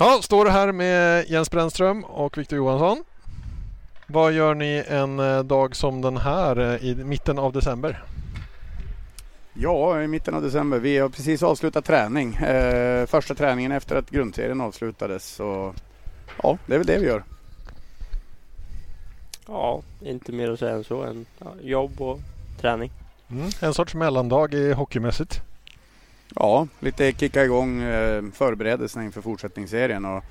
Ja, står här med Jens Brännström och Viktor Johansson. Vad gör ni en eh, dag som den här eh, i mitten av december? Ja, i mitten av december. Vi har precis avslutat träning. Eh, första träningen efter att grundserien avslutades. Så ja, det är väl det vi gör. Ja, inte mer att säga än så. Än ja, jobb och träning. Mm. En sorts mellandag i hockeymässigt. Ja, lite kicka igång eh, förberedelserna inför fortsättningsserien. Och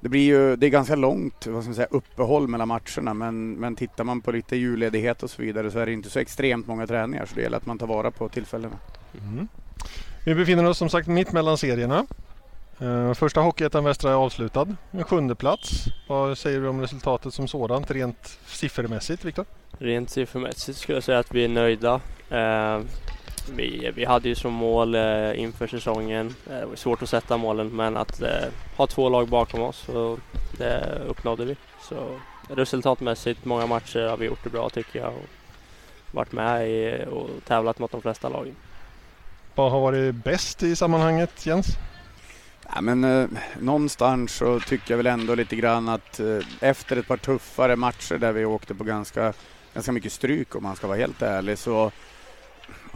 det blir ju, det är ganska långt vad ska man säga, uppehåll mellan matcherna men, men tittar man på lite julledighet och så vidare så är det inte så extremt många träningar så det gäller att man tar vara på tillfällena. Mm. Vi befinner oss som sagt mitt mellan serierna. Uh, första Hockeyettan Västra är avslutad. En sjunde plats. Vad säger du om resultatet som sådant rent siffermässigt Viktor? Rent siffermässigt skulle jag säga att vi är nöjda. Vi, vi hade ju som mål uh, inför säsongen, det var svårt att sätta målen, men att ha två lag bakom oss och det uppnådde vi. Så resultatmässigt, många matcher har vi gjort det bra tycker jag och varit med i, och tävlat mot de flesta lagen. Vad har varit bäst i sammanhanget Jens? Ja, men, eh, någonstans så tycker jag väl ändå lite grann att eh, efter ett par tuffare matcher där vi åkte på ganska, ganska mycket stryk om man ska vara helt ärlig så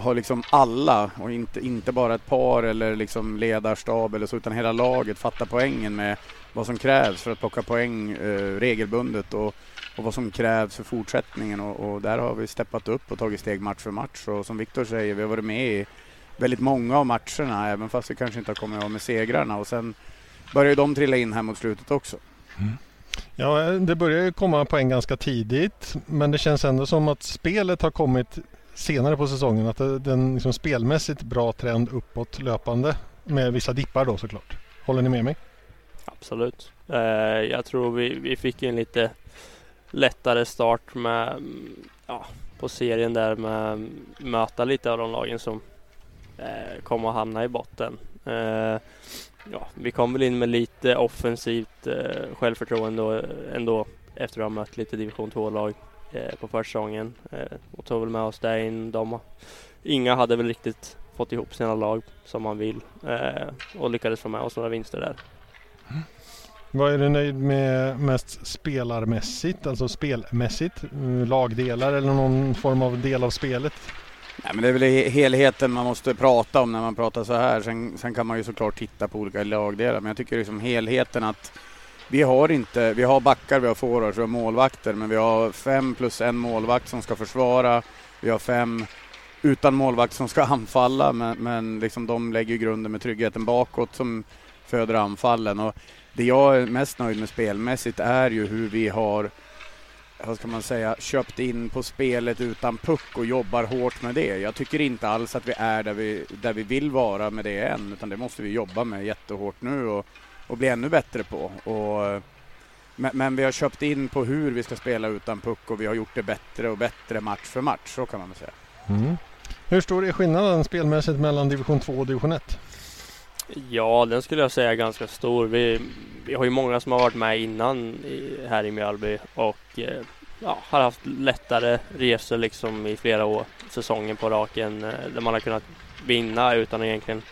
har liksom alla och inte, inte bara ett par eller liksom ledarstab eller så utan hela laget fattat poängen med vad som krävs för att plocka poäng eh, regelbundet och, och vad som krävs för fortsättningen och, och, där har vi steppat upp och tagit steg match för match och som Viktor säger, vi har varit med i väldigt många av matcherna även fast vi kanske inte har kommit av med segrarna och sen börjar ju de trilla in här mot slutet också. Mm. Ja, det börjar ju komma poäng ganska tidigt men det känns ändå som att spelet har kommit senare på säsongen. Att det är en liksom spelmässigt bra trend uppåt löpande med vissa dippar då såklart. Håller ni med mig? Absolut. Eh, jag tror vi, vi fick en lite lättare start med ja, på serien där med möta lite av de lagen som eh, kommer att hamna i botten. Eh, ja, vi kom väl in med lite offensivt eh, självförtroende ändå efter att ha mött lite division 2-lag eh, på försäsongen eh, och tog väl med oss det in. De, inga hade väl riktigt fått ihop sina lag som man vill eh, och lyckades få med oss några vinster där. Mm. Vad är du nöjd med mest spelarmässigt, alltså spelmässigt? Lagdelar eller någon form av del av spelet? Nej, men det är väl helheten man måste prata om när man pratar så här. Sen, sen kan man ju såklart titta på olika lagdelar, men jag tycker liksom helheten att vi har inte, vi har backar, vi har forwards, vi har målvakter, men vi har fem plus en målvakt som ska försvara. Vi har fem utan målvakt som ska anfalla, men, men liksom de lägger grunden med tryggheten bakåt som föder anfallen. Och det jag är mest nöjd med spelmässigt är ju hur vi har vad ska man säga, köpt in på spelet utan puck och jobbar hårt med det. Jag tycker inte alls att vi är där vi, där vi vill vara med det än, utan det måste vi jobba med jättehårt nu och, och bli ännu bättre på. Och, men, men, vi har köpt in på hur vi ska spela utan puck och vi har gjort det bättre och bättre match för match, så kan man väl säga. Mm. Hur stor är skillnaden spelmässigt mellan division 2 och division 1? Ja, den skulle jag säga är ganska stor. Vi, vi har ju många som har varit med innan i, här i Mjölby och eh, ja, har haft lättare resor liksom i flera år, säsonger på raken, eh, där man har kunnat vinna utan att egentligen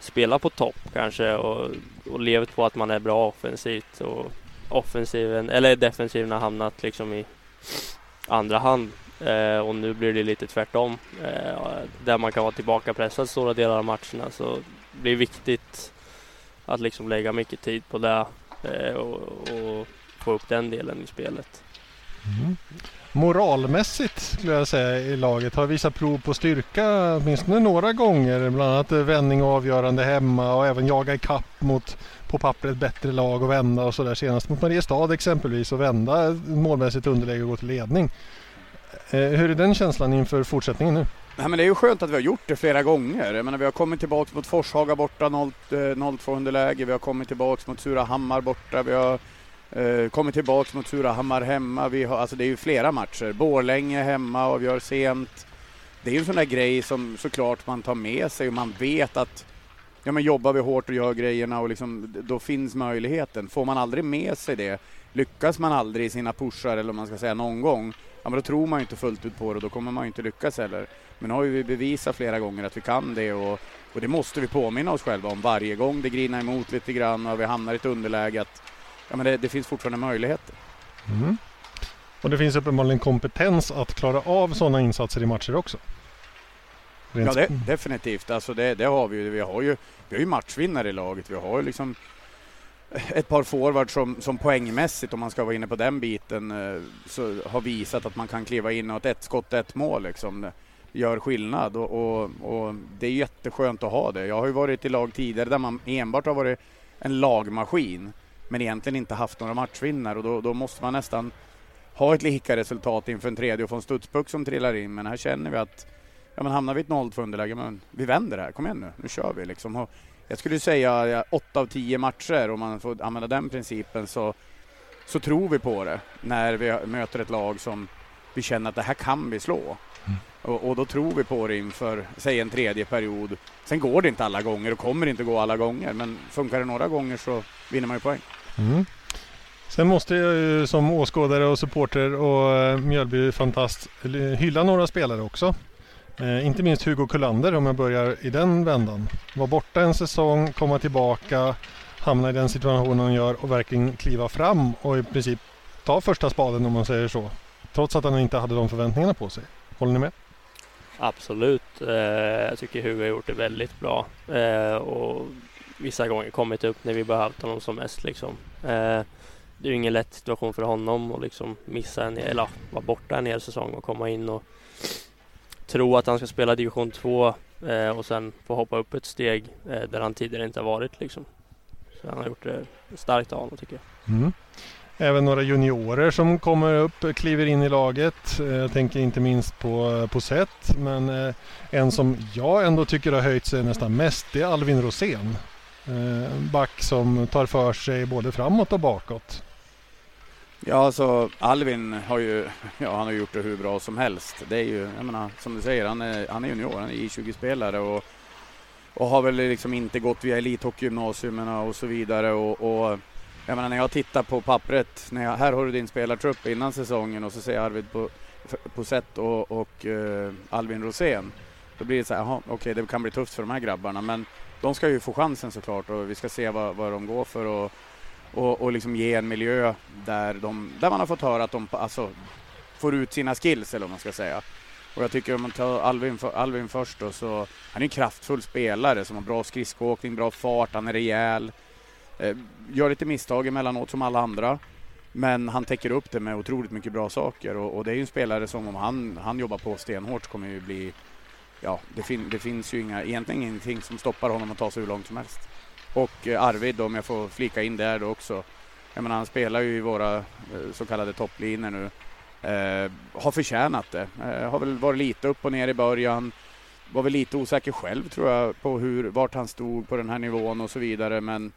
spela på topp kanske och, och levt på att man är bra offensivt och offensiven, eller defensiven har hamnat liksom i andra hand eh, och nu blir det lite tvärtom eh, där man kan vara tillbaka pressad stora delar av matcherna så det blir viktigt att liksom lägga mycket tid på det eh, och, och, få upp den delen i spelet. Mm. Moralmässigt skulle jag säga i laget har visat prov på styrka åtminstone några gånger. Bland annat vändning och avgörande hemma och även jaga i kapp mot på pappret bättre lag och vända och sådär. Senast mot Mariestad exempelvis och vända målmässigt underläge och gå till ledning. Eh, hur är den känslan inför fortsättningen nu? Nej, men det är ju skönt att vi har gjort det flera gånger. Jag menar, vi har kommit tillbaka mot Forshaga borta 0-2 eh, underläge. Vi har kommit tillbaka mot Surahammar borta. Vi har Eh, kommer kommit tillbaka mot Surahammar hemma. Vi har, alltså det är ju flera matcher. Borlänge hemma avgör sent. Det är ju en sån där grej som såklart man tar med sig och man vet att ja, men jobbar vi hårt och gör grejerna och liksom, då finns möjligheten. Får man aldrig med sig det, lyckas man aldrig i sina pushar eller om man ska säga någon gång, ja, men då tror man ju inte fullt ut på det och då kommer man ju inte lyckas heller. Men nu har ju vi bevisat flera gånger att vi kan det och Och det måste vi påminna oss själva om varje gång det grinar emot lite grann och vi hamnar i ett underläge att ja, men det, det finns fortfarande möjligheter. Mm. Och det finns uppenbarligen kompetens att klara av sådana insatser i matcher också. Rent ja, det, definitivt. Alltså det, det, har vi ju. Vi har ju, vi har ju matchvinnare i laget. Vi har ju liksom ett par forwards som, som poängmässigt, om man ska vara inne på den biten, eh, så har visat att man kan kliva in och att ett skott, ett mål liksom gör skillnad och, och, och, det är jätteskönt att ha det. Jag har ju varit i lag tidigare där man enbart har varit en lagmaskin men egentligen inte haft några matchvinnare och då, då måste man nästan ha ett lika resultat inför en tredje och få en studspuck som trillar in. Men här känner vi att ja, men hamnar vi i ett 0-2 underläge, men vi vänder det här. Kom igen nu, nu kör vi liksom. Och jag skulle säga 8 av 10 matcher, om man får använda den principen, så, så tror vi på det när vi möter ett lag som vi känner att det här kan vi slå. Mm. Och, och, då tror vi på det inför, säg en tredje period. Sen går det inte alla gånger och kommer inte gå alla gånger, men funkar det några gånger så vinner man ju poäng. Mm. Sen måste jag ju som åskådare och supporter och eh, Mjölby-fantast hylla några spelare också. Eh, inte minst Hugo Kullander om jag börjar i den vändan. Var borta en säsong, komma tillbaka, hamna i den situationen han gör och verkligen kliva fram och i princip ta första spaden om man säger så. Trots att han inte hade de förväntningarna på sig. Håller ni med? Absolut. Eh, jag tycker Hugo har gjort det väldigt bra. Eh, och vissa gånger kommit upp när vi behövt honom som mest. Liksom. Eh, det är ju ingen lätt situation för honom att liksom missa en, eller vara borta en hel säsong och komma in och tro att han ska spela division 2 eh, och sen få hoppa upp ett steg eh, där han tidigare inte har varit. Liksom. Så han har gjort det starkt av honom tycker jag. Mm. Även några juniorer som kommer upp, kliver in i laget. Eh, jag tänker inte minst på, eh, på Seth, men eh, en som jag ändå tycker har höjt sig nästan mest, det är Alvin Rosén. En back som tar för sig både framåt och bakåt. Ja, alltså Alvin har ju, ja, han har gjort det hur bra som helst. Det är ju, jag menar, som du säger, han är, han är junior, han är I20-spelare och, och har väl liksom inte gått via elithockeygymnasierna och så vidare och, och jag menar när jag tittar på pappret, när jag, här har du din spelartrupp innan säsongen och så ser jag Arvid på, på sätt och, och uh, Alvin Rosén. Då blir det så här, okej okay, det kan bli tufft för de här grabbarna men de ska ju få chansen såklart och vi ska se vad, vad de går för och, och, och liksom ge en miljö där, de, där man har fått höra att de alltså, får ut sina skills eller vad man ska säga. Och jag tycker om man tar Alvin, Alvin först då så, han är en kraftfull spelare som har bra skridskoåkning, bra fart, han är rejäl. Eh, gör lite misstag emellanåt som alla andra. Men han täcker upp det med otroligt mycket bra saker och, och det är ju en spelare som om han, han jobbar på stenhårt kommer ju bli Ja, det, fin, det finns ju inga, egentligen ingenting som stoppar honom att ta sig hur långt som helst. Och eh, Arvid om jag får flika in där då också. Jag menar, han spelar ju i våra eh, så kallade topplinor nu. Eh, har förtjänat det. Eh, har väl varit lite upp och ner i början. Var väl lite osäker själv tror jag på hur, vart han stod på den här nivån och så vidare men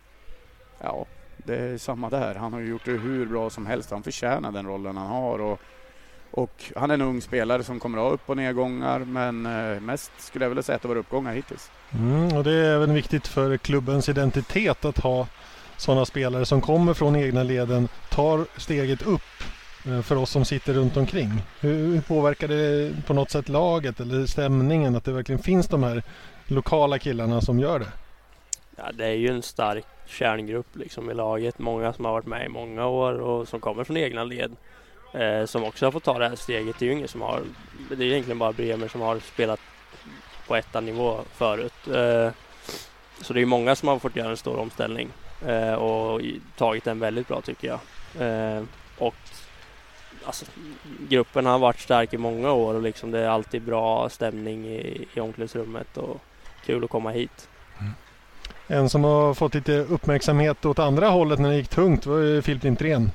ja, det är samma där. Han har ju gjort det hur bra som helst. Han förtjänar den rollen han har. Och, och han är en ung spelare som kommer att ha upp och nedgångar men eh, mest skulle jag vilja säga att det var uppgångar hittills. Mm, och det är även viktigt för klubbens identitet att ha sådana spelare som kommer från egna leden, tar steget upp eh, för oss som sitter runt omkring. Hur, hur påverkar det på något sätt laget eller stämningen att det verkligen finns de här lokala killarna som gör det? Ja, det är ju en stark kärngrupp liksom i laget. Många som har varit med i många år och som kommer från egna led. Eh, som också har fått ta det här steget. Det är ju som har, det är egentligen bara Bremer som har spelat på etta nivå förut. Eh, så det är många som har fått göra en stor omställning eh, och tagit den väldigt bra tycker jag. Eh, och alltså, gruppen har varit stark i många år och liksom det är alltid bra stämning i, i omklädningsrummet och kul att komma hit. Mm. En som har fått lite uppmärksamhet åt andra hållet när det gick tungt var ju Filip Lindgren.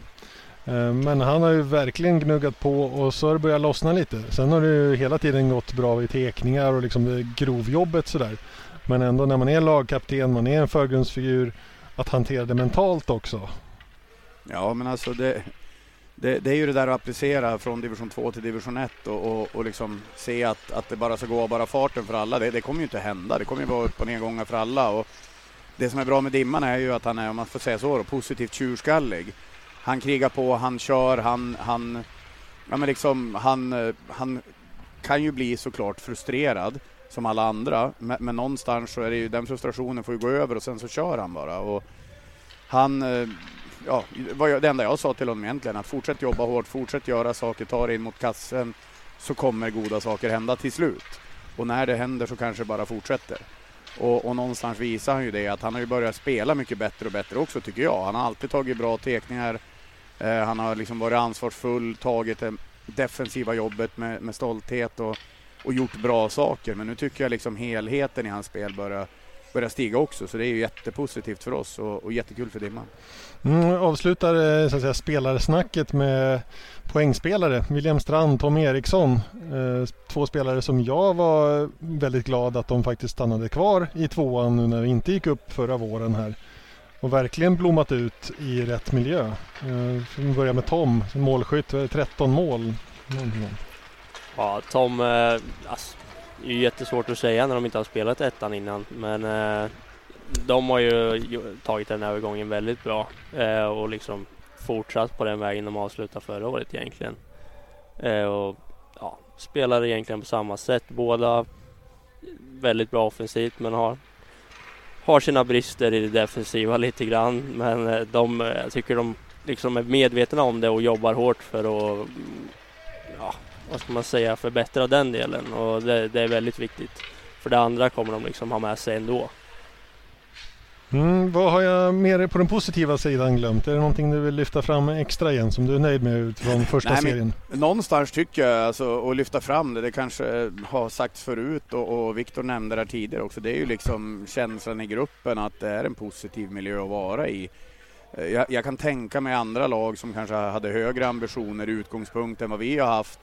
Eh, men han har ju verkligen gnuggat på och så har det börjat lossna lite. Sen har det ju hela tiden gått bra i tekningar och liksom grovjobbet sådär. Men ändå när man är lagkapten, man är en förgrundsfigur, att hantera det mentalt också. Ja men alltså det, det, det, är ju det där att applicera från division 2 till division 1 och, och, och liksom se att, att det bara ska gå av bara farten för alla. Det, det kommer ju inte hända. Det kommer ju vara upp och nedgångar för alla. Och det som är bra med Dimman är ju att han är, om man får säga så, då, positivt tjurskallig. Han krigar på, han kör, han, han, ja men liksom, han, eh, han kan ju bli såklart frustrerad. som alla andra. Men, men någonstans så är det ju den frustrationen får ju gå över och sen så kör han bara. Och han, eh, ja, det enda jag sa till honom egentligen att fortsätt jobba hårt, fortsätt göra saker, ta dig in mot kassen så kommer goda saker hända till slut. Och när det händer så kanske det bara fortsätter. Och, och, någonstans visar han ju det att han har ju börjat spela mycket bättre och bättre också tycker jag. Han har alltid tagit bra tekningar. Eh, han har liksom varit ansvarsfull, tagit det defensiva jobbet med, med stolthet och, och gjort bra saker. Men nu tycker jag liksom helheten i hans spel börjar börjar stiga också. Så det är ju jättepositivt för oss och, och jättekul för Dimman. Mm, avslutar eh, så att säga, spelarsnacket med poängspelare. William Strand, Tom Eriksson. Eh, två spelare som jag var väldigt glad att de faktiskt stannade kvar i tvåan nu när vi inte gick upp förra våren här. Och verkligen blommat ut i rätt miljö. Eh, vi börjar med Tom, målskytt, 13 mål. Ja, Tom, eh, alltså, det är jättesvårt att säga när de inte har spelat ettan innan. Men eh, de har ju tagit den övergången väldigt bra eh, och liksom fortsatt på den vägen de avslutade förra året egentligen. Eh, och ja, spelar egentligen på samma sätt. Båda väldigt bra offensivt men har, har sina brister i det defensiva lite grann. Men eh, de, eh, jag tycker de liksom är medvetna om det och jobbar hårt för att mm, ja, vad ska man säga, förbättra den delen och det, det, är väldigt viktigt. För det andra kommer de liksom ha med sig ändå. Mm, vad har jag mer på den positiva sidan glömt? Är det någonting du vill lyfta fram extra igen som du är nöjd med utifrån första Nej, serien? någonstans tycker jag, alltså, att lyfta fram det, det kanske har sagts förut och, och Viktor nämnde det tidigare också, det är ju liksom känslan i gruppen att det är en positiv miljö att vara i. Jag, jag kan tänka mig andra lag som kanske hade högre ambitioner i utgångspunkt än vad vi har haft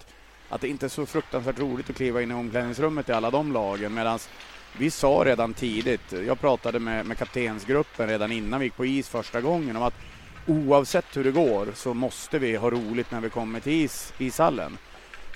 att det inte är så fruktansvärt roligt att kliva in i omklädningsrummet i alla de lagen. Medan vi sa redan tidigt, jag pratade med, med kaptensgruppen redan innan vi gick på is första gången om att oavsett hur det går så måste vi ha roligt när vi kommer till is, ishallen.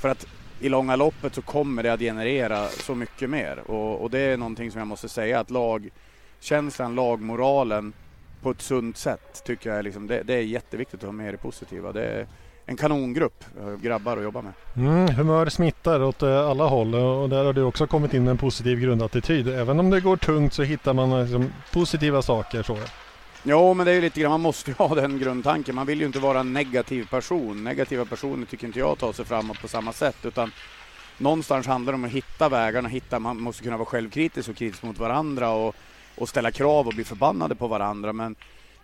För att i långa loppet så kommer det att generera så mycket mer och, och det är någonting som jag måste säga att lagkänslan, lagmoralen på ett sunt sätt tycker jag är, liksom, det, det är jätteviktigt att ha med det positiva. Det, en kanongrupp eh, grabbar att jobba med. Mm, humör smittar åt eh, alla håll och där har du också kommit in med en positiv grundattityd. Även om det går tungt så hittar man liksom positiva saker. Så. Jo, men det är ju lite grann, man måste ju ha den grundtanken. Man vill ju inte vara en negativ person. Negativa personer tycker inte jag tar sig framåt på samma sätt, utan någonstans handlar det om att hitta vägarna, hitta, man måste kunna vara självkritisk och kritisk mot varandra och, och ställa krav och bli förbannade på varandra. Men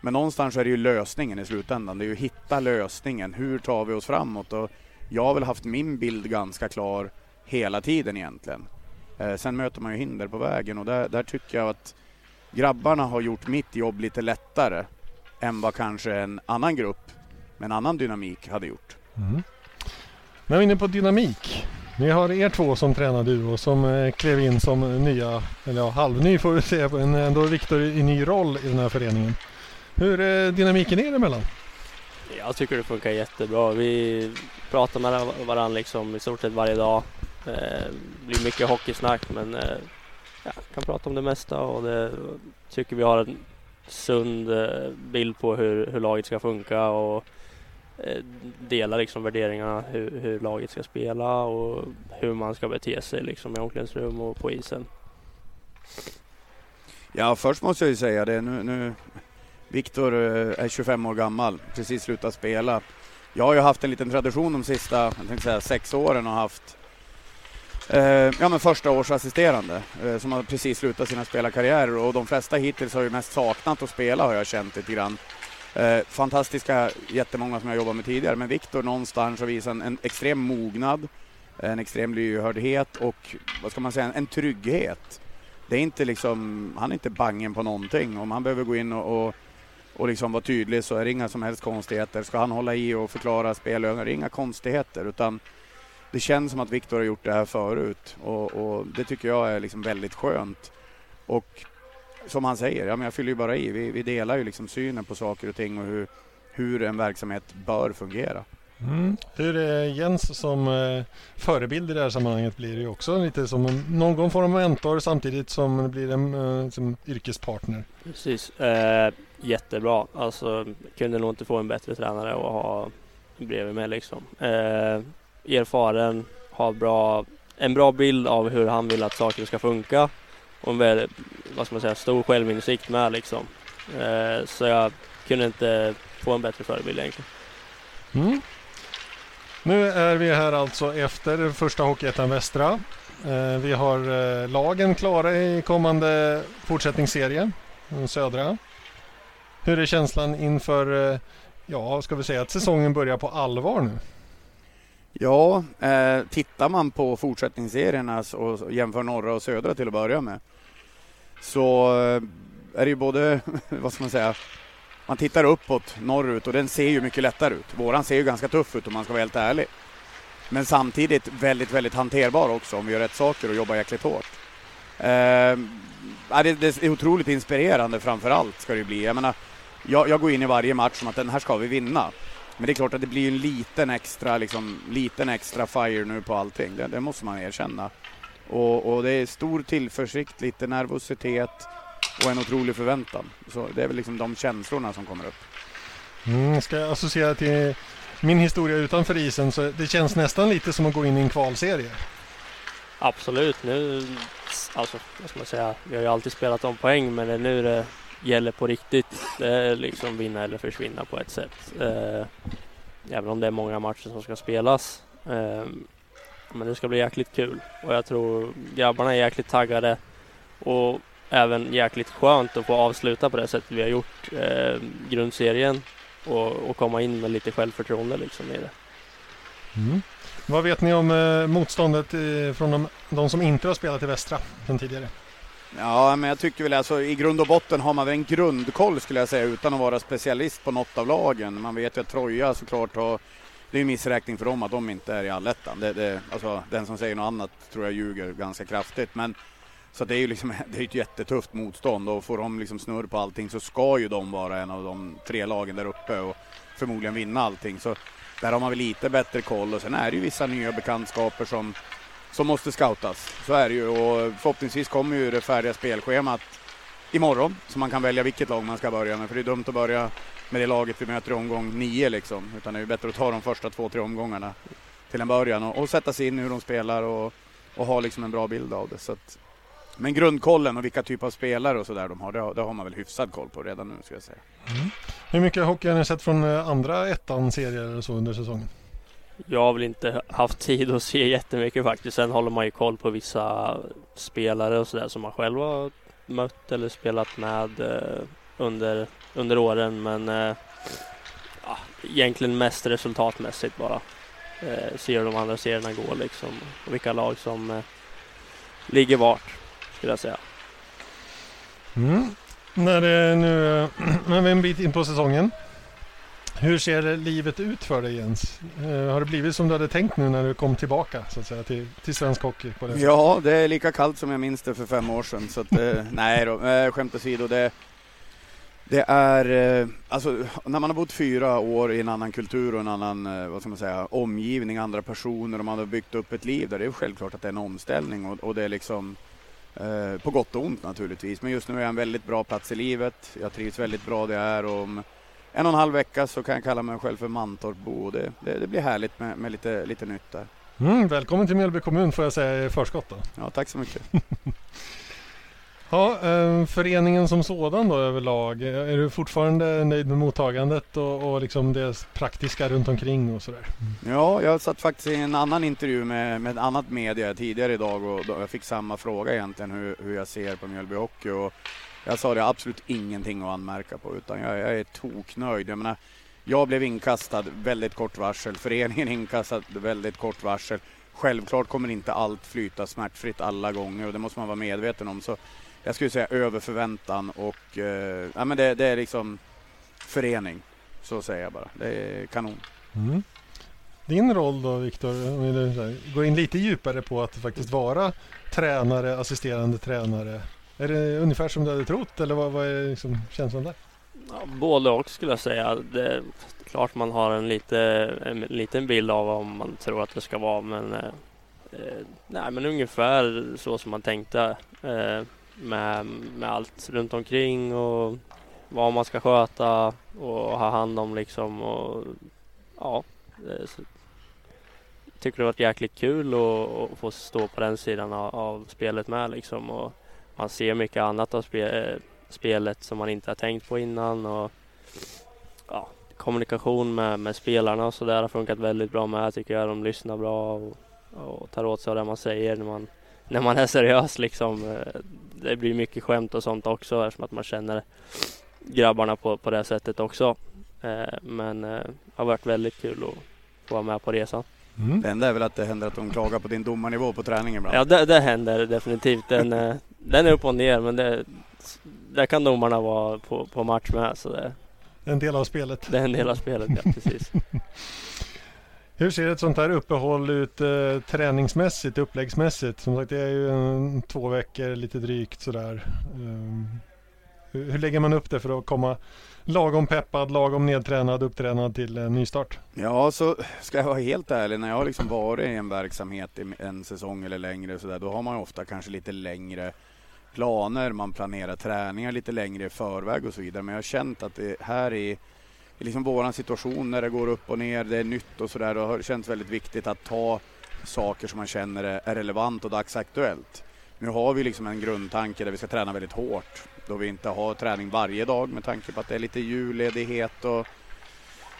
men någonstans är det ju lösningen i slutändan. Det är ju att hitta lösningen. Hur tar vi oss framåt? Och jag har väl haft min bild ganska klar hela tiden egentligen. Eh, sen möter man ju hinder på vägen och där, där tycker jag att grabbarna har gjort mitt jobb lite lättare än vad kanske en annan grupp med en annan dynamik hade gjort. Mm. När vi är inne på dynamik. Ni har er två som tränarduo som eh, klev in som nya, eller ja, halvny får vi säga, men ändå Viktor i ny roll i den här föreningen. Hur är dynamiken er emellan? Jag tycker det funkar jättebra. Vi pratar med varandra liksom i stort sett varje dag. Det eh, blir mycket hockeysnack men eh, ja, kan prata om det mesta och det tycker vi har en sund eh, bild på hur, hur laget ska funka och delar liksom värderingarna hur, hur, laget ska spela och hur man ska bete sig liksom i omklädningsrum och på isen. Ja, först måste jag ju säga det. Nu, nu Viktor eh, är 25 år gammal, precis slutat spela. Jag har ju haft en liten tradition de sista, jag tänkte säga sex åren och haft eh, ja, men första års assisterande eh, som har precis slutat sina spelarkarriärer och de flesta hittills har ju mest saknat att spela har jag känt lite grann. Eh, fantastiska, jättemånga som jag jobbat med tidigare, men Viktor någonstans har visat en, en extrem mognad, en extrem lyhördhet och vad ska man säga, en, en trygghet. Det är inte liksom, han är inte bangen på någonting. Om han behöver gå in och, och och liksom vara tydlig så är det inga som helst konstigheter. Ska han hålla i och förklara spelövningar, det är inga konstigheter utan det känns som att Viktor har gjort det här förut och, och, det tycker jag är liksom väldigt skönt. Och som han säger, ja, men jag fyller ju bara i. Vi, vi delar ju liksom synen på saker och ting och hur, hur en verksamhet bör fungera. Mm. Hur är Jens som eh, förebild i det här sammanhanget blir ju också lite som någon form av mentor samtidigt som det blir en eh, som yrkespartner. Precis, eh, jättebra. Alltså kunde nog inte få en bättre tränare att ha bredvid mig liksom. Eh, erfaren, har bra en bra bild av hur han vill att saker ska funka och en väldigt, vad ska man säga, stor självinsikt med liksom. Eh, så jag kunde inte få en bättre förebild egentligen. Mm. Nu är vi här alltså efter första Hockeyettan Västra. Eh, vi har eh, lagen klara i kommande fortsättningsserie, den södra. Hur är känslan inför, eh, ja, ska vi säga att säsongen börjar på allvar nu? Ja, eh, tittar man på fortsättningsserierna och jämför norra och södra till att börja med så eh, är det ju både, vad ska man säga, man tittar uppåt norrut och den ser ju mycket lättare ut. Våran ser ju ganska tuff ut om man ska vara helt ärlig. Men samtidigt väldigt, väldigt hanterbar också om vi gör rätt saker och jobbar jäkligt hårt. Eh, det, det är otroligt inspirerande framför allt ska det ju bli. Jag menar, jag, jag går in i varje match som att den här ska vi vinna. Men det är klart att det blir en liten extra, liksom, liten extra fire nu på allting. Det, det måste man erkänna. Och, och, det är stor tillförsikt, lite nervositet och en otrolig förväntan. Så det är väl liksom de känslorna som kommer upp. Mm, ska jag associera till min historia utanför isen så det känns nästan lite som att gå in i en kvalserie. Absolut. Nu, alltså, vad ska man säga, vi har ju alltid spelat om poäng men det är nu det gäller på riktigt. Det är liksom vinna eller försvinna på ett sätt. Eh, även om det är många matcher som ska spelas. Eh, men det ska bli jäkligt kul och jag tror grabbarna är jäkligt taggade och även jäkligt skönt att få avsluta på det sättet vi har gjort eh, grundserien och, och, komma in med lite självförtroende liksom i det. Mm. Vad vet ni om eh, motståndet eh, från de, de, som inte har spelat i Västra sedan tidigare? Ja, men jag tycker väl alltså i grund och botten har man väl en grundkoll skulle jag säga utan att vara specialist på något av lagen. Man vet ju att Troja såklart har det är en missräkning för dem att de inte är i allettan. Det, det, alltså, den som säger något annat tror jag ljuger ganska kraftigt. Men, så det är ju liksom, det är ett jättetufft motstånd och får de liksom snurr på allting så ska ju de vara en av de tre lagen där uppe och förmodligen vinna allting. Så där har man väl lite bättre koll och sen är det ju vissa nya bekantskaper som, som måste scoutas. Så är det ju och förhoppningsvis kommer ju det färdiga spelschemat imorgon så man kan välja vilket lag man ska börja med för det är dumt att börja med det laget vi möter i omgång nio liksom. Utan det är ju bättre att ta de första två, tre omgångarna till en början och, och sätta sig in i hur de spelar och, och ha liksom en bra bild av det. Så att, men grundkollen och vilka typer av spelare och sådär de har, det, har, det har man väl hyfsad koll på redan nu skulle jag säga. Mm. Hur mycket hockey har ni sett från eh, andra ettan-serier eller så under säsongen? Jag har väl inte haft tid att se jättemycket faktiskt. Sen håller man ju koll på vissa spelare och sådär som man själv har mött eller spelat med eh, under, under åren men eh, ja, egentligen mest resultatmässigt bara. Ser se hur de andra serierna går liksom och vilka lag som ligger vart skulle jag säga. Mm. När det nu är vi en bit in på säsongen. Hur ser livet ut för dig Jens? Uh, har det blivit som du hade tänkt nu när du kom tillbaka så att säga, till, till svensk hockey? På det ja, det är lika kallt som jag minns det för fem år sedan. Så att, uh, nej då, uh, skämt åsido. Det, det är, alltså när man har bott fyra år i en annan kultur och en annan, vad ska man säga, omgivning, andra personer och man har byggt upp ett liv där, det är självklart att det är en omställning och, och det är liksom på gott och ont naturligtvis. Men just nu är jag en väldigt bra plats i livet. Jag trivs väldigt bra där jag är och om, en och en halv vecka så kan jag kalla mig själv för Mantorpbo. Det, det, det blir härligt med, med, lite, lite nytt där. Mm, välkommen till Mjölby kommun får jag säga i förskott. Då. Ja, tack så mycket. ja, eh, föreningen som sådan då överlag. Är du fortfarande nöjd med mottagandet och, och liksom det praktiska runt omkring och sådär? Ja, jag satt faktiskt i en annan intervju med, med ett annat media tidigare idag och jag fick samma fråga egentligen hur, hur jag ser på Mjölby Hockey. Och jag sa det absolut ingenting att anmärka på utan jag, jag är toknöjd. Jag menar, jag blev inkastad väldigt kort varsel, föreningen inkastad väldigt kort varsel. Självklart kommer inte allt flyta smärtfritt alla gånger och det måste man vara medveten om. Så jag skulle säga över förväntan och eh, ja, men det, det, är liksom förening. Så säger jag bara. Det är kanon. Mm. Din roll då Viktor, om vi går in lite djupare på att faktiskt vara tränare, assisterande tränare är det ungefär som du hade trott eller vad, vad är liksom känslan där? Ja, både och skulle jag säga. Det är klart man har en, lite, en liten bild av vad man tror att det ska vara men, eh, eh nej, men ungefär så som man tänkte eh, med, med allt runt omkring och vad man ska sköta och ha hand om liksom. Och, ja, eh, tycker det har varit jäkligt kul att, att få stå på den sidan av, av, spelet med liksom. Och man ser mycket annat av spe, spelet som man inte har tänkt på innan. Och, ja, kommunikation med, med spelarna och sådär har funkat väldigt bra med tycker jag. De lyssnar bra och, och tar åt sig av det man säger när man, när man är seriös liksom. Det blir mycket skämt och sånt också eftersom att man känner grabbarna på, på det sättet också. Eh, men det eh, har varit väldigt kul att få vara med på resan. Mm. Det enda är väl att det händer att de klagar på din domarnivå på träningen ibland? Ja, det, det händer definitivt. Den, eh, den är upp och ner, men det, där kan domarna vara på, på match med. Så det, en del av spelet. Det är en del av spelet, ja precis. Hur ser ett sånt här uppehåll ut eh, träningsmässigt, uppläggsmässigt? Som sagt, det är ju en, två veckor lite drygt sådär. Um, hur, hur, lägger man upp det för att komma lagom peppad, lagom nedtränad, upptränad till en nystart? Ja, så ska jag vara helt ärlig, när jag har liksom varit i en verksamhet i en säsong eller längre så där, då har man ofta kanske lite längre planer, man planerar träningar lite längre i förväg och så vidare. Men jag har känt att det här är i liksom våran situation när det går upp och ner, det är nytt och sådär, då har det känts väldigt viktigt att ta saker som man känner är relevant och dagsaktuellt. Nu har vi liksom en grundtanke där vi ska träna väldigt hårt, då vi inte har träning varje dag med tanke på att det är lite julledighet och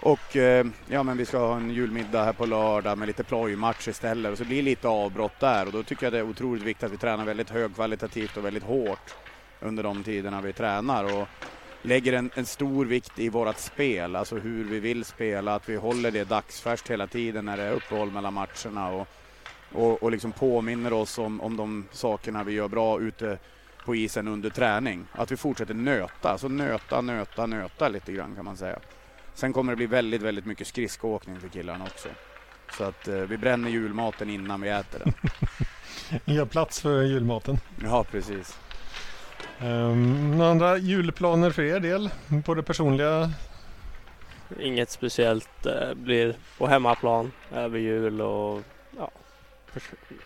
och eh, ja, men vi ska ha en julmiddag här på lördag med lite plojmatch istället och så blir det lite avbrott där och då tycker jag det är otroligt viktigt att vi tränar väldigt högkvalitativt och väldigt hårt under de tiderna vi tränar och lägger en, en stor vikt i vårt spel, alltså hur vi vill spela, att vi håller det dagsfärskt hela tiden när det är uppehåll mellan matcherna och, och, och liksom påminner oss om, om de sakerna vi gör bra ute på isen under träning. Att vi fortsätter nöta, alltså nöta, nöta, nöta lite grann kan man säga. Sen kommer det bli väldigt, väldigt mycket skridskoåkning för killarna också. Så att eh, vi bränner julmaten innan vi äter den. Gör plats för julmaten. Ja, precis. Um, några andra julplaner för er del på det personliga? Inget speciellt. Eh, blir på hemmaplan över jul och ja,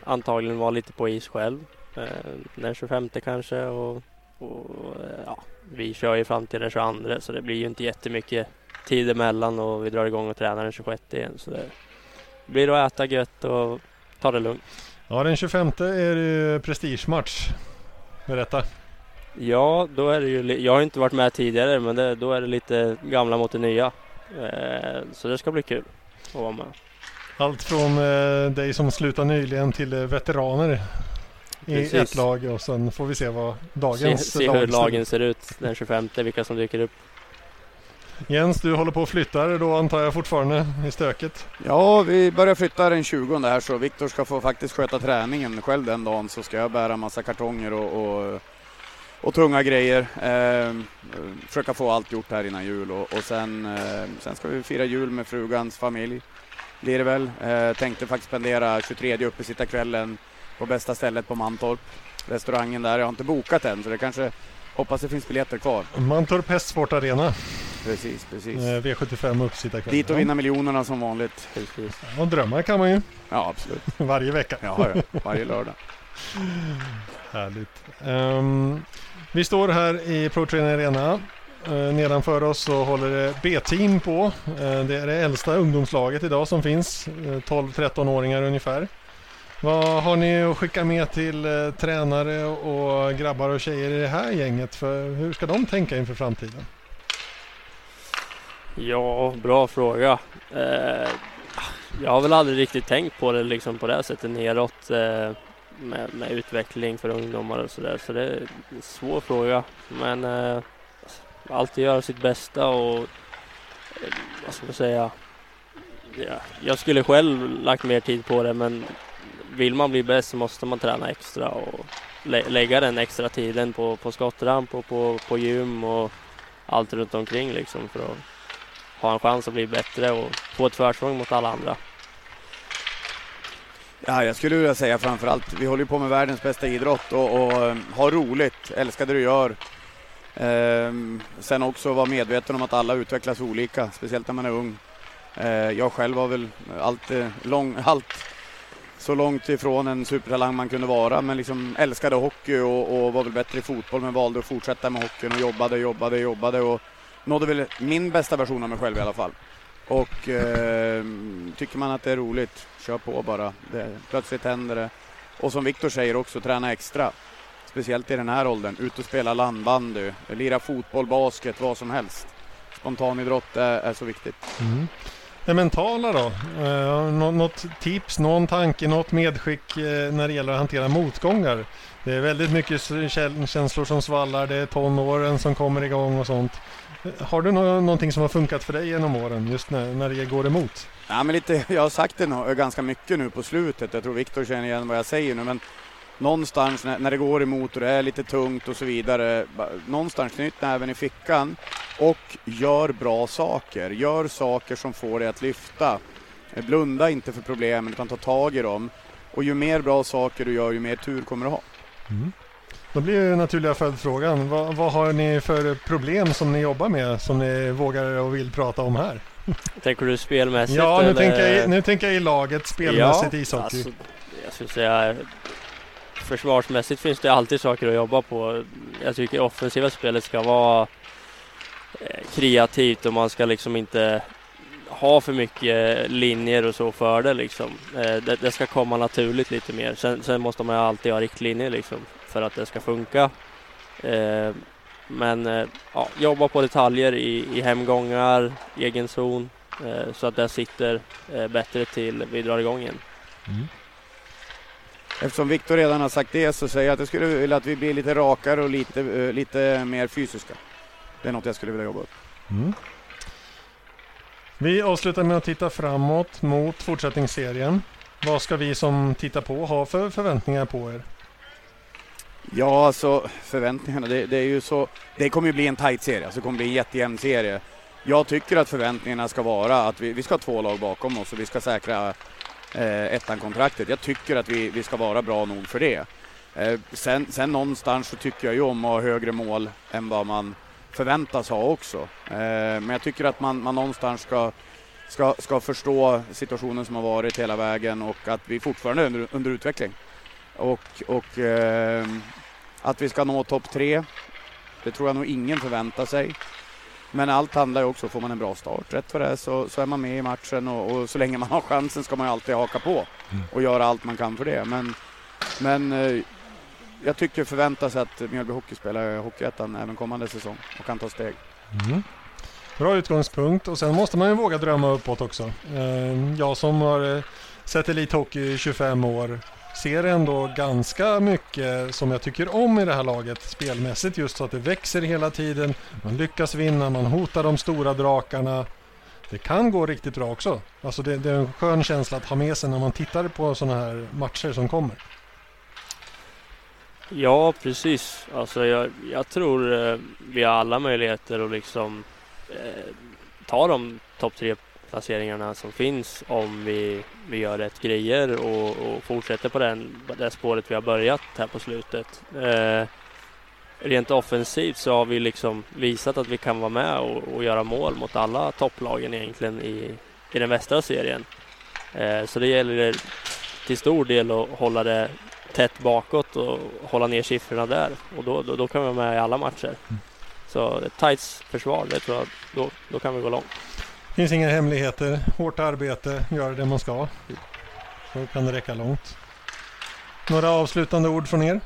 antagligen vara lite på is själv. Eh, den 25 kanske och, och eh, ja, vi kör ju fram till den 22 så det blir ju inte jättemycket tid emellan och vi drar igång och tränar den 26 igen. Så det blir att äta gött och ta det lugnt. Ja, den 25 är det prestigematch. Berätta. Ja, då är det ju, jag har inte varit med tidigare men det, då är det lite gamla mot det nya. Eh, så det ska bli kul att vara med. Allt från eh, dig som slutade nyligen till eh, veteraner i Precis. ett lag och sen får vi se vad dagens se, se hur lagen ser ut den 25, vilka som dyker upp. Jens, du håller på och flyttar då antar jag fortfarande i stöket? Ja, vi börjar flytta den 20 här så Viktor ska få faktiskt sköta träningen själv den dagen så ska jag bära massa kartonger och, och, och tunga grejer. Eh, försöka få allt gjort här innan jul och, och sen, eh, sen ska vi fira jul med frugans familj. Blir det väl. Eh, tänkte faktiskt spendera 23 uppe sitta kvällen på bästa stället på Mantorp. Restaurangen där. Jag har inte bokat än så det kanske hoppas det finns biljetter kvar. Mantorp Hästsport Arena. Precis, precis. Eh, V75 uppsittarkväll. Dit och vinna miljonerna som vanligt. Precis. Och drömmar kan man ju. Ja, absolut. Varje vecka. Ja, ja. varje lördag. Härligt. Um, vi står här i Pro Trainer Arena. Uh, nedanför oss så håller det B-team på. Uh, det är det äldsta ungdomslaget idag som finns. Uh, 12-13-åringar ungefär. Vad har ni att skicka med till eh, tränare och grabbar och tjejer i det här gänget? För hur ska de tänka inför framtiden? Ja, bra fråga. Eh, jag har väl aldrig riktigt tänkt på det liksom på det här sättet neråt eh, med, med, utveckling för ungdomar och sådär. Så det är en svår fråga. Men eh, alltid göra sitt bästa och eh, vad ska man säga? Ja, jag skulle själv lagt mer tid på det men vill man bli bäst så måste man träna extra och lä lägga den extra tiden på, på skottramp och på, på gym och allt runt omkring liksom för att ha en chans att bli bättre och få ett försprång mot alla andra. Ja, jag skulle vilja säga framförallt, vi håller på med världens bästa idrott och, och eh, ha roligt, älska det du gör. Ehm, sen också vara medveten om att alla utvecklas olika, speciellt när man är ung. Ehm, jag själv har väl allt, eh, lång, allt så långt ifrån en supertalang man kunde vara, men liksom älskade hockey och, och var väl bättre i fotboll, men valde att fortsätta med hockeyn och jobbade, jobbade, jobbade och nådde väl min bästa version av mig själv i alla fall. Och eh, tycker man att det är roligt, kör på bara. Det, plötsligt händer det. Och som Viktor säger också, träna extra. Speciellt i den här åldern. Ut och spela landbandy, lira fotboll, basket, vad som helst. Spontanidrott är, är så viktigt. Mm. Det mentala då? Eh, något tips, någon tanke, något medskick eh, när det gäller att hantera motgångar? Det är väldigt mycket känslor som svallar, det är tonåren som kommer igång och sånt. Eh, har du någonting som har funkat för dig genom åren just när, när det går emot? Ja, men lite, jag har sagt det ganska mycket nu på slutet. Jag tror Viktor känner igen vad jag säger nu. Men någonstans när, när det går emot och det är lite tungt och så vidare. Någonstans knyt näven i fickan och gör bra saker. Gör saker som får dig att lyfta. Blunda inte för problemen utan ta tag i dem. Och ju mer bra saker du gör, ju mer tur kommer du ha. Mm. Då blir ju naturliga följdfrågan. Vad, vad, har ni för problem som ni jobbar med som ni vågar och vill prata om här? Tänker du spelmässigt? Ja, nu, eller? tänker jag, nu tänker jag i laget spelmässigt ja, ishockey. Alltså, jag skulle säga försvarsmässigt finns det alltid saker att jobba på. Jag tycker offensiva spelet ska vara eh, kreativt och man ska liksom inte ha för mycket linjer och så för det liksom. Eh, det, det ska komma naturligt lite mer. Sen, sen, måste man alltid ha riktlinjer liksom för att det ska funka. Eh, men ja, jobba på detaljer i, i hemgångar, egen zon så att det sitter bättre till vi drar igång igen. Mm. Eftersom Viktor redan har sagt det så säger jag att jag skulle vilja att vi blir lite rakare och lite, uh, lite mer fysiska. Det är något jag skulle vilja jobba upp. Mm. Vi avslutar med att titta framåt mot fortsättningsserien. Vad ska vi som tittar på ha för förväntningar på er? Ja, alltså förväntningarna, det, det är ju så. Det kommer ju bli en tight serie, alltså det kommer bli en jättejämn serie. Jag tycker att förväntningarna ska vara att vi, vi ska ha två lag bakom oss och vi ska säkra eh, ettan-kontraktet. Jag tycker att vi, vi ska vara bra nog för det. Eh, sen, sen någonstans så tycker jag ju om att ha högre mål än vad man förväntas ha också. Eh, men jag tycker att man, man någonstans ska, ska, ska förstå situationen som har varit hela vägen och att vi fortfarande är under, under utveckling. Och, och eh, att vi ska nå topp tre, det tror jag nog ingen förväntar sig. Men allt handlar ju också, får man en bra start rätt för det så, så är man med i matchen och, och, så länge man har chansen ska man ju alltid haka på mm. och göra allt man kan för det. Men, men eh, jag tycker förvänta sig att Mjölby Hockey spelar Hockeyettan även kommande säsong och kan ta steg. Mm. Bra utgångspunkt och sen måste man ju våga drömma uppåt också. Eh, jag som har eh, sett elithockey i 25 år ser ändå ganska mycket som jag tycker om i det här laget spelmässigt. Just så att det växer hela tiden, man lyckas vinna, man hotar de stora drakarna. Det kan gå riktigt bra också. Alltså det, det är en skön känsla att ha med sig när man tittar på sådana här matcher som kommer. Ja, precis. Alltså jag, jag tror eh, vi har alla möjligheter att liksom eh, ta de topp tre placeringarna som finns om vi, vi gör rätt grejer och, och fortsätter på den, det spåret vi har börjat här på slutet. Eh, rent offensivt så har vi liksom visat att vi kan vara med och, och göra mål mot alla topplagen egentligen i, i den västra serien. Eh, så det gäller till stor del att hålla det tätt bakåt och hålla ner siffrorna där och då, då, då kan vi vara med i alla matcher. Mm. Så ett tight försvar, det tror jag, då, då kan vi gå långt. Det finns inga hemligheter. Hårt arbete, göra det man ska. Så kan det räcka långt. Några avslutande ord från er?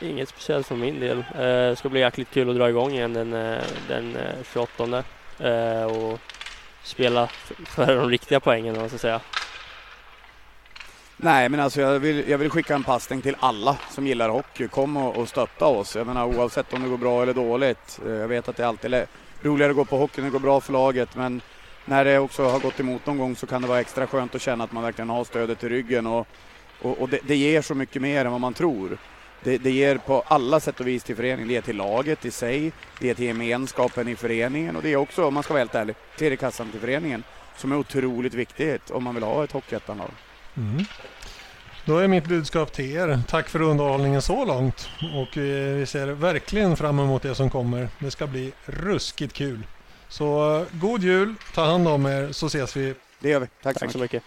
Inget speciellt för min del. Eh, det ska bli jäkligt kul att dra igång igen den, eh, den 28 eh, och spela för de riktiga poängen, man ska säga. Nej, men alltså jag vill, jag vill skicka en passning till alla som gillar hockey. Kom och, och stötta oss. Jag menar oavsett om det går bra eller dåligt. Jag vet att det alltid är roligare att gå på hockey när det går bra för laget. Men när det också har gått emot någon gång så kan det vara extra skönt att känna att man verkligen har stödet i ryggen. Och, och, och det, det, ger så mycket mer än vad man tror. Det, det, ger på alla sätt och vis till föreningen. Det ger till laget i sig, det ger till gemenskapen i föreningen och det är också, om man ska vara helt ärlig, tredje kassan till föreningen som är otroligt viktigt om man vill ha ett Hockeyettanlag. Mm. Då är mitt budskap till er. Tack för underhållningen så långt. Och eh, vi ser verkligen fram emot det som kommer. Det ska bli ruskigt kul. Så eh, god jul, ta hand om er så ses vi. Det gör vi. Tack, Tack så mycket.